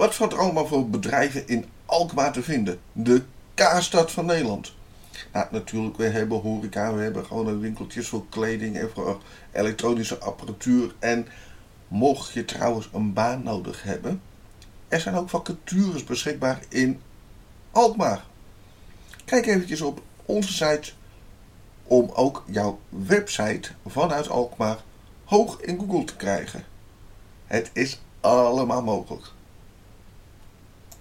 Wat valt er allemaal voor bedrijven in Alkmaar te vinden? De K-stad van Nederland. Nou, natuurlijk, we hebben horeca, we hebben gewoon winkeltjes voor kleding en voor elektronische apparatuur. En mocht je trouwens een baan nodig hebben, er zijn ook vacatures beschikbaar in Alkmaar. Kijk eventjes op onze site om ook jouw website vanuit Alkmaar hoog in Google te krijgen. Het is allemaal mogelijk.